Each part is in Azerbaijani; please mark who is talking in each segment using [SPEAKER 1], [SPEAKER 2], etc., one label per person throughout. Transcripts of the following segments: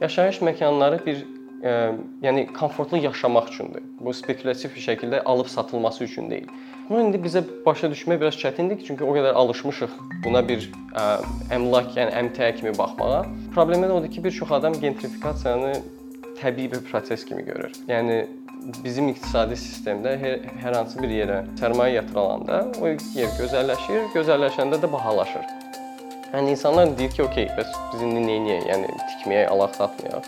[SPEAKER 1] Yaşayış məkanları bir ə, yəni komfortlu yaşamaq üçündür. Bu spekulyasiv bir şəkildə alıb satılması üçün deyil. Bunu indi bizə başa düşmək biraz çətindir, çünki o qədər alışmışıq buna bir ə, əmlak, yəni əmtəə kimi baxmağa. Problemi də odur ki, bir çox adam gentrifikasiyanı təbii bir proses kimi görür. Yəni bizim iqtisadi sistemdə hər, hər hansı bir yerə sərmayə yatırılanda o yer gözəlləşir, gözəlləşəndə də bahalaşır. Yəni insanlar deyir ki, okey, bəs biz indi nə edəyik? Yəni tikməyək, alaq satmayaq.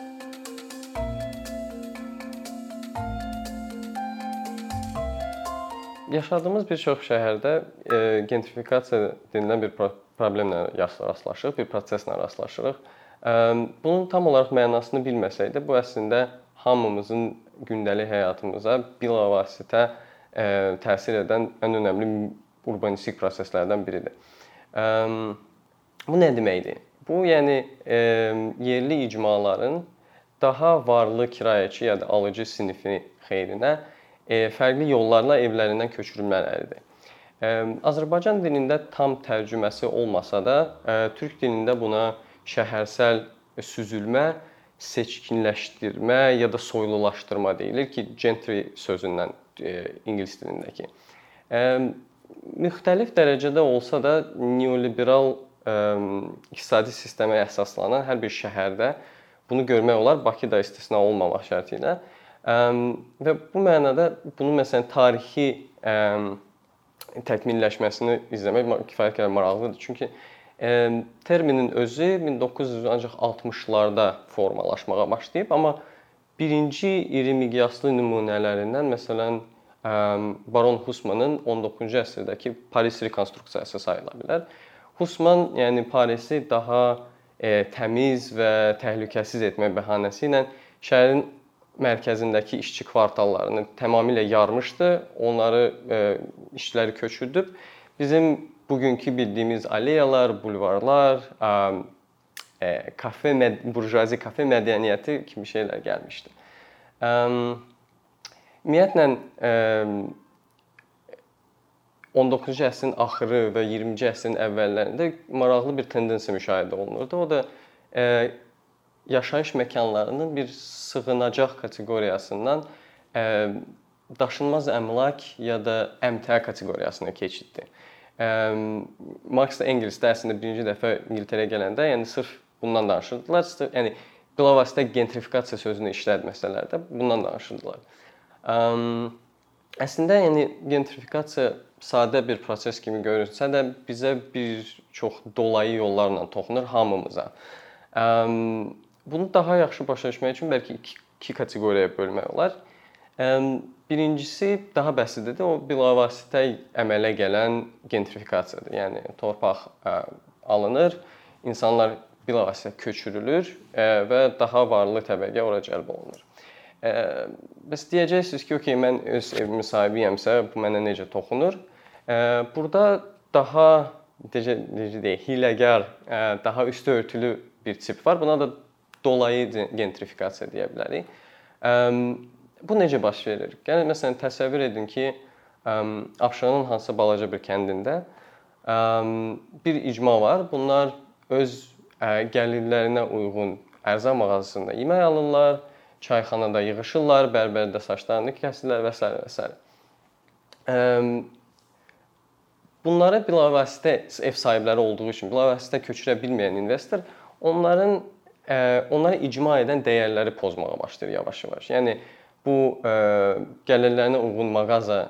[SPEAKER 1] Yaşadığımız bir çox şəhərdə e, gentrifikasiya denilən bir problemlə rastlaşırıq, bir proseslə rastlaşırıq. E, bunun tam olaraq mənasını bilməsək də bu əslində hamımızın gündəlik həyatımıza bilavasitə e, təsir edən ən önəmli urbanistik proseslərdən biridir. E, bu nə deməkdir? Bu yəni e, yerli icmaların daha varlı kirayəçi ya da alıcı sinifini xeyrinə E, fərqli yollarla evlərindən köçürülmələridir. E, Azərbaycan dilində tam tərcüməsi olmasa da, e, türk dilində buna şəhərsəl süzülmə, seçkinləşdirmə ya da soylulaşdırma deyilir ki, gentry sözündən ingilis dilindəki. Müxtəlif dərəcədə olsa da neoliberal iqtisadi sistemə əsaslanan hər bir şəhərdə bunu görmək olar, Bakı da istisna olmamaq şərti ilə. Və bu mənada bunun məsələn tarixi təkmilləşməsini izləmək kifayət qədər maraqlıdır. Çünki terminin özü 1900 ancaq 60-larda formalaşmağa başlayıb, amma birinci iri miqyaslı nümunələrindən məsələn Baron Husmanın 19-cu əsrdəki Paris rekonstruksiyası sayıla bilər. Husman, yəni Parisi daha e, təmiz və təhlükəsiz etmək bəhanəsi ilə şəhərin mərkəzindəki işçi kvartallarını tamamilə yarmışdı. Onları e, işçiləri köçürdüb. Bizim bugünkü bildiyimiz aleyalar, bulvarlar, e, kafe burjuazi kafe mədəniyyəti kimi şeylər gəlmişdi. Ümumiyyətlə e, 19-cu əsrin axırı və 20-ci əsrin əvvəllərində maraqlı bir tendensiya müşahidə olunurdu. O da e, yaşayış məkanlarının bir sığınacaq kateqoriyasından ə, daşınmaz əmlak ya da əmtəə kateqoriyasına keçiddir. Ə, Marx da Engels də əslində birinci dəfə İngiltərəyə gələndə, yəni sırf bundan danışırdılar. Yəni bilavasitə gentrifikasiya sözünü işlətməsələr də bundan danışırdılar. Ə, əslində yəni gentrifikasiya sadə bir proses kimi görünsə də bizə bir çox dolayı yollarla toxunur hamımıza. Bunu daha yaxşı başa düşmək üçün bəlkə iki, iki kateqoriyaya bölmək olar. Birincisi daha bəsitdir. O bilavasitə əmələ gələn gentrifikasiyadır. Yəni torpaq alınır, insanlar bilavasitə köçürülür və daha varlı təbəqə ora cəlb olunur. Bəs deyəcəksiniz ki, okey, mən öz evimin sahibiyəmsə, bu mənə necə toxunur? Burada daha necə necə deyək, hiləgər, daha üstü örtülü bir tip var. Buna da dolayı gentrifikasiya deyə bilərik. Bu necə baş verir? Gəlin məsələn təsəvvür edin ki, Abşeronun hansısa balaca bir kəndində bir icma var. Bunlar öz gəlirlərinə uyğun ərzaq mağazasında yemək alırlar, çayxanada yığılırlar, bərbərdə saçlarını kəsirlər və s. və s. Bunlara bilavasitə ev sahibləri olduğu üçün bilavasitə köçürə bilməyən investor onların onları icma edən dəyərləri pozmağa başlayır yavaş-yavaş. Yəni bu gəlirlərinə uyğun mağaza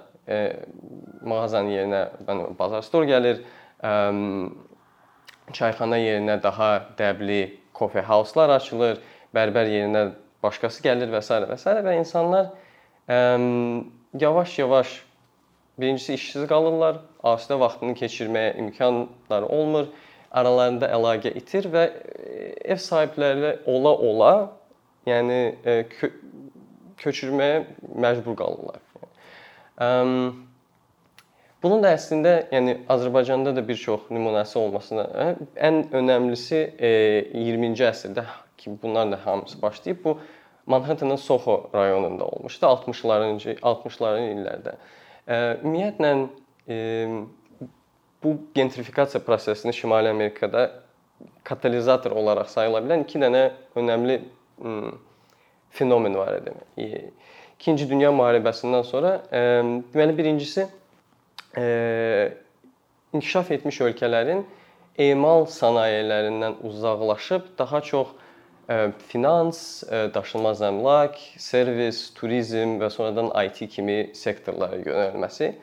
[SPEAKER 1] mağazanın yerinə yəni bazar stor gəlir. Çayxana yerinə daha dəbli coffee house-lar açılır, bərbər yerinə başqası gəlir və s. və s. və insanlar yavaş-yavaş birincisi işsiz qalırlar, asudə vaxtını keçirməyə imkanları olmur aralarında əlaqə itir və e, ev sahibləri ola-ola, yəni e, kö köçürməyə məcbur qalırlar. Bunun da əslində, yəni Azərbaycanda da bir çox nümunəsi olmasına ən önəmlisi 20-ci e, əsrdə ki, bunlar da hamısı başlayıb bu Manhattanın Soho rayonunda olmuşdu 60-ların 60-ların illərdə. Ümumiyyətlə bu gentrifikasiya prosesini Şimali Amerikada katalizator olaraq sayıla bilən iki dənə önəmli fenomen var idi. İkinci Dünya müharibəsindən sonra deməli birincisi inkişaf etmiş ölkələrin emal sənayələrindən uzaqlaşıb daha çox finans, daşınmaz əmlak, servis, turizm və sonradan IT kimi sektorlara yönəlməsi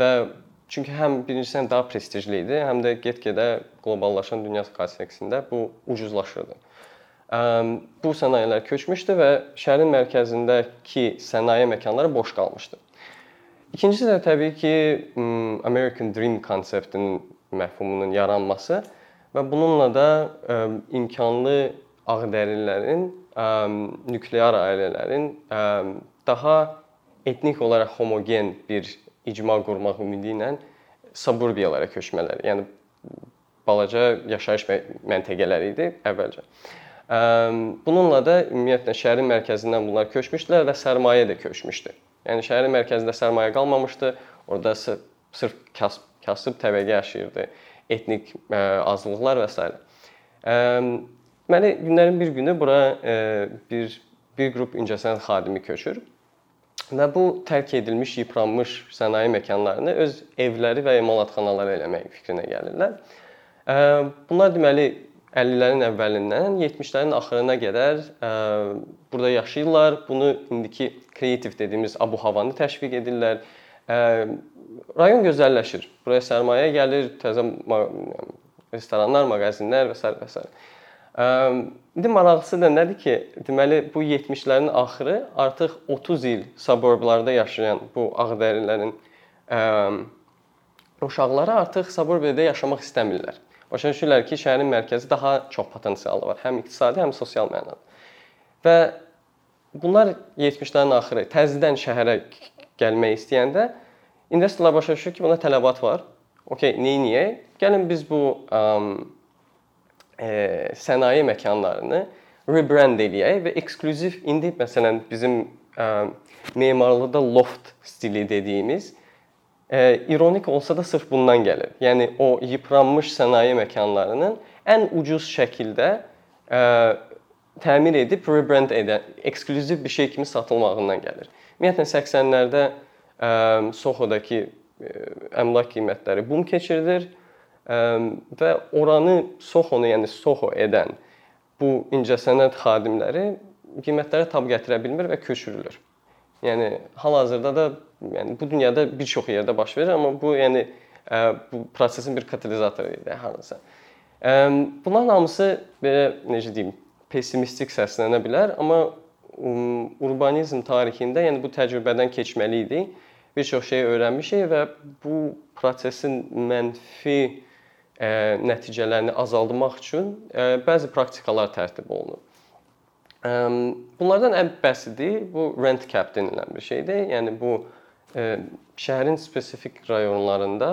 [SPEAKER 1] və çünki həm birincisindən daha prestijli idi, həm də get-gedə qloballaşan dünya kontekstində bu ucuzlaşırdı. Bu sənayələr köçmüşdü və şəhərin mərkəzindəki sənaye məkanları boş qalmışdı. İkincisi də təbii ki, American Dream konseptinin məfhumunun yaranması və bununla da imkanlı ağdərililərin, nüklear ailələrin daha etnik olaraq homogen bir icma qurmaq ümidi ilə suburbiyalara köçmələri, yəni balaca yaşayış məntəqələri idi əvvəlcə. Bununla da ümumiyyətlə şəhərin mərkəzindən bunlar köçmüşdülər və sərmayə də köçmüşdü. Yəni şəhərin mərkəzində sərmayə qalmamışdı. Orada sırf kasıb, kasıb təbəqə yaşayırdı, etnik azlıqlar və s. Deməli günlərin bir günü bura bir bir qrup incəsənət xadimi köçür və bu tərk edilmiş, yıpranmış sənaye məkanlarını öz evləri və emalatxanaları eləmək fikrinə gəlirlər. Bunlar deməli 50-lərin əvvəlindən 70-lərin axırına qədər ə, burada yaşayırlar. Bunu indiki kreativ dediyimiz abu-havanı təşviq edirlər. Ə, rayon gözəlləşir. Buraya sərmayə gəlir, təzə restoranlar, mağazinlər və s. və s. İndi maraqlısı da nədir ki, deməli bu 70-lərin axırı artıq 30 il suburblarda yaşayan bu ağdərilərin ə, uşaqları artıq suburbiyada yaşamaq istəmirlər. Başa düşürlər ki, şəhərin mərkəzi daha çox potensialı var, həm iqtisadi, həm sosial mənada. Və bunlar 70-lərin axırı təzədən şəhərə gəlmək istəyəndə investorlar başa düşür ki, buna tələbat var. Okay, edək? Gəlin biz bu um, e, sənaye məkanlarını rebrand eləyək və eksklüziv indi məsələn bizim ə, memarlıqda loft stili dediyimiz e, ironik olsa da sırf bundan gəlir. Yəni o yıpranmış sənaye məkanlarının ən ucuz şəkildə e, təmir edib rebrand edən, eksklüziv bir şey kimi satılmağından gəlir. Ümumiyyətlə 80-lərdə e, Soho-dakı e, əmlak qiymətləri bum keçirilir e, və oranı Soho-nu, yəni Soho edən bu incəsənət xadimləri qiymətlərə tab gətirə bilmir və köçürülür. Yəni hal-hazırda da yəni bu dünyada bir çox yerdə baş verir, amma bu yəni ə, bu prosesin bir katalizatoru idi hardansa. Bunların hamısı belə necə deyim, pessimistik səslənə bilər, amma um, urbanizm tarixində yəni bu təcrübədən keçməli idi. Bir çox şey öyrənmişik və bu prosesin mənfi ə, nəticələrini azaldmaq üçün ə, bəzi praktikalar tərtib olunub. Bunlardan ən bəsidi bu rent cap denilən bir şeydir. Yəni bu şəhərin spesifik rayonlarında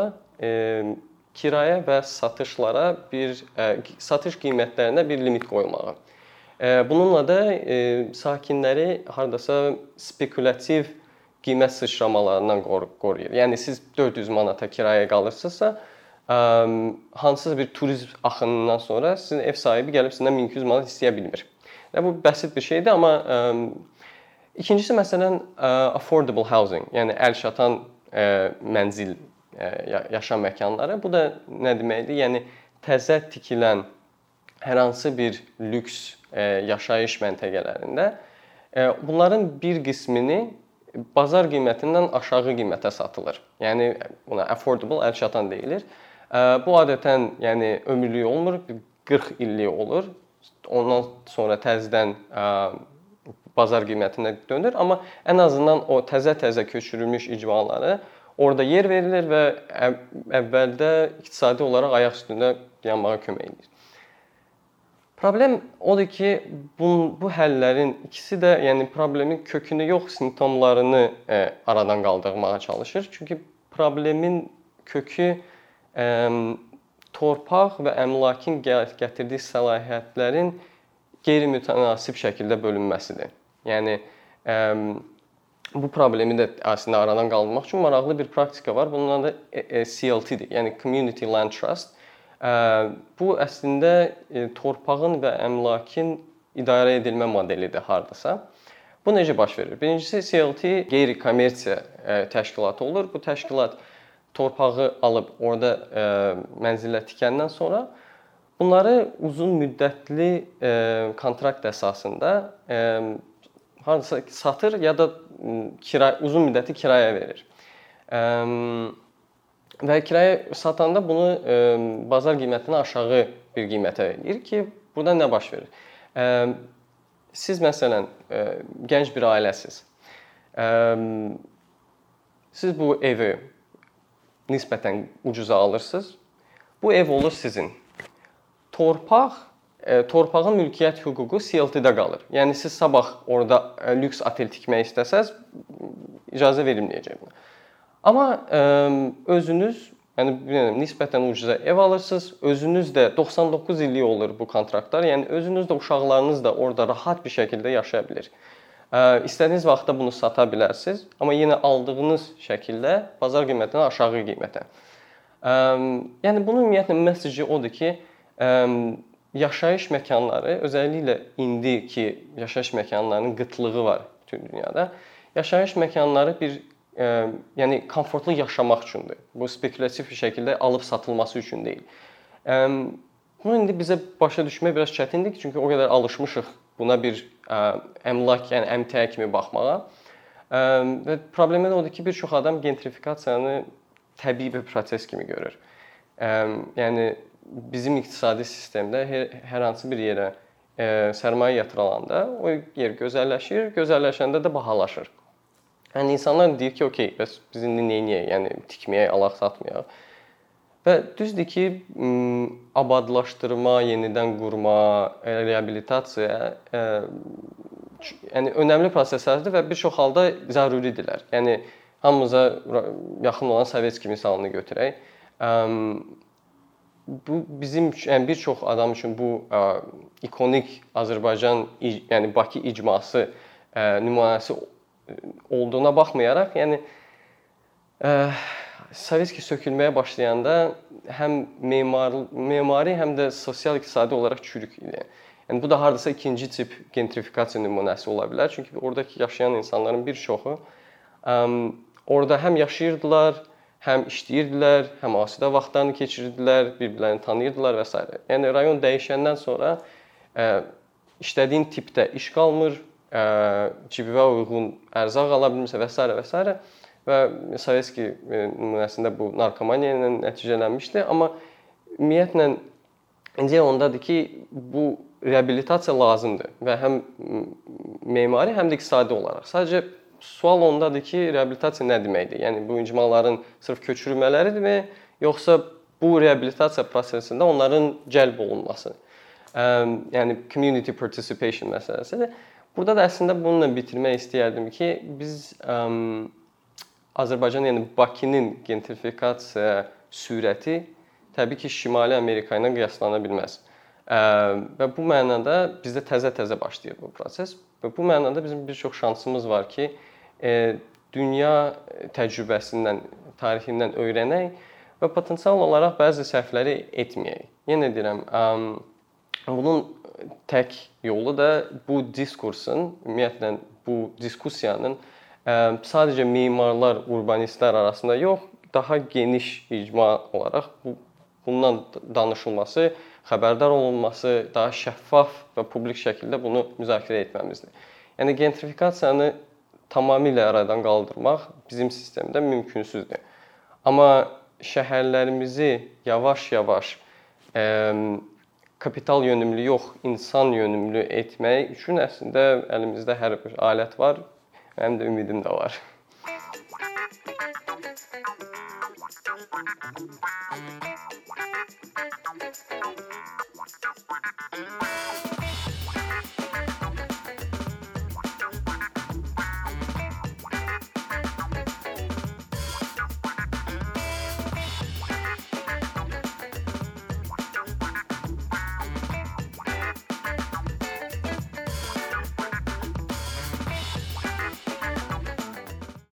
[SPEAKER 1] kirayə və satışlara bir satış qiymətlərinə bir limit qoymağı. Bununla da sakinləri hardasa spekulativ qiymət sıçramalarından qoruyur. Yəni siz 400 manata kirayə qalırsınızsa, hansısa bir turizm axınından sonra sizin ev sahibi gəlib sizdən 1200 manat istəyə bilmir. Və bu bəsit bir şeydir, amma ikincisi məsələn affordable housing, yəni əl çatan ə, mənzil yaşam məkanları. Bu da nə deməkdir? Yəni təzə tikilən hər hansı bir lüks yaşayış məntəqələrində bunların bir qismini bazar qiymətindən aşağı qiymətə satılır. Yəni buna affordable, əl çatan deyilir. Bu adətən yəni ömürlük olmur, 40 illik olur ondan sonra təzədən bazar qiymətinə dönür, amma ən azından o təzə-təzə köçürülmüş icmaları orada yer verilir və əvvəldə iqtisadi olaraq ayaq üstündə dayanmağa kömək edir. Problem odur ki, bu bu həllərin ikisi də, yəni problemin kökünü yox, simptomlarını ə, aradan qaldırmağa çalışır. Çünki problemin kökü ə, torpaq və əmlakın gətirdiyi səlahiyyətlərin qeyri-mütənasib şəkildə bölünməsidir. Yəni ə, bu problemi də əslində aradan qaldırmaq üçün maraqlı bir praktika var. Bunun adı e, e, CLT-dir. Yəni Community Land Trust. Bu əslində e, torpağın və əmlakın idarə edilmə modelidir hardasa. Bu necə baş verir? Birincisi CLT qeyri-kommersiya təşkilatı olur. Bu təşkilat torpağı alıb orada ə, mənzillər tikəndən sonra bunları uzun müddətli kontrakt əsasında hansısa satır ya da kira uzun müddətli kirayə verir. Ə, və kirayə satanda bunu ə, bazar qiymətindən aşağı bir qiymətə eləyir ki, burada nə baş verir? Ə, siz məsələn ə, gənc bir ailəsiz. Ə, siz bu evi nisbətən ucuza alırsınız. Bu ev olur sizin. Torpaq e, torpağın mülkiyyət hüququ CLT-də qalır. Yəni siz sabah orada e, lüks otel tikmək istəsəz icazə verilməyəcək buna. Amma ə, özünüz, yəni bilmirəm, nisbətən ucuza ev alırsınız, özünüz də 99 illik olur bu kontraktlar. Yəni özünüz də uşaqlarınız da orada rahat bir şəkildə yaşaya bilir. İstədiyiniz vaxtda bunu sata bilərsiniz, amma yenə aldığınız şəkildə bazar qiymətindən aşağı qiymətə. Yəni bunun ümumiyyətlə mesajı odur ki, yaşayış məkanları, özəlliklə indiki yaşayış məkanlarının qıtlığı var bütün dünyada. Yaşayış məkanları bir ə, yəni komfortlu yaşamaq üçündür. Bu spekulativ bir şəkildə alıb satılması üçün deyil. Ə, bunu indi bizə başa düşmək biraz çətindir, çünki o qədər alışmışıq buna bir ə, əmlak, yəni əmtəə kimi baxmağa. Ə, və problem odur ki, bir çox adam gentrifikasiyanı təbii bir proses kimi görür. Ə, yəni bizim iqtisadi sistemdə hər, hər hansı bir yerə ə, sərmayə yatırılanda o yer gözəlləşir, gözəlləşəndə də bahalaşır. Yəni insanlar deyir ki, okey, bəs biz indi nə edək? Yəni tikməyək, alaq satmayaq. Və düzdür ki, abadlaşdırma, yenidən qurma, e, reabilitasiya e, yəni önəmli proseslərdir və bir çox halda zəruridirlər. Yəni hamımıza yaxın olan Sovetski misalını götürək. Bu bizim yəni bir çox adam üçün bu ikonik Azərbaycan yəni Bakı icması nümunəsi olduğuna baxmayaraq, yəni Sovetski sökülməyə başlayanda həm memar memari, həm də sosial-iqtisadi olaraq çürük idi. Yəni bu da hardasa ikinci tip gentrifikasiya nümunəsi ola bilər. Çünki oradakı yaşayan insanların bir çoxu ə, orada həm yaşayırdılar, həm işləyirdilər, həm asudə vaxtlarını keçirirdilər, bir-birlərini tanıyırdılar və s. Yəni rayon dəyişəndən sonra ə, işlədiyin tipdə iş qalmır, ə, cibivə uyğun ərzaq ala bilmirsə və s. və s və Sovetski e, nümunəsində bu narkomaniya ilə nəticələnmişdi, amma ümumiyyətlə ideya ondadır ki, bu reabilitasiya lazımdır və həm memari, həm də iqtisadi olaraq. Sadəcə sual ondadır ki, reabilitasiya nə deməkdir? Yəni bu icmaların sırf köçürülmələridirmi, yoxsa bu reabilitasiya prosesində onların cəlb olunması? Yəni community participation məsələsidir. Burada da əslində bununla bitirmək istəyərdim ki, biz um, Azərbaycan, yəni Bakının gentrifikasiya sürəti təbii ki, Şimali Amerika ilə qiyaslana bilməz. Və bu mənada bizdə təzə-təzə başlayır bu proses və bu mənada bizim bir çox şansımız var ki, dünya təcrübəsindən, tarixindən öyrənək və potensial olaraq bəzi səhvləri etməyək. Yenə deyirəm, bunun tək yolu da bu diskursun, ümumiyyətlə bu diskussiyanın sadəcə memarlar, urbanistlər arasında yox, daha geniş icma olaraq bu bundan danışılması, xəbərdar olunması, daha şəffaf və publik şəkildə bunu müzakirə etməmizdir. Yəni gentrifikasiyanı tamamilə aradan qaldırmaq bizim sistemdə mümkünsüzdür. Amma şəhərlərimizi yavaş-yavaş kapital yönümlü yox, insan yönümlü etmək üçün əslində əlimizdə hər bir alət var. Mənim də ümidim də var.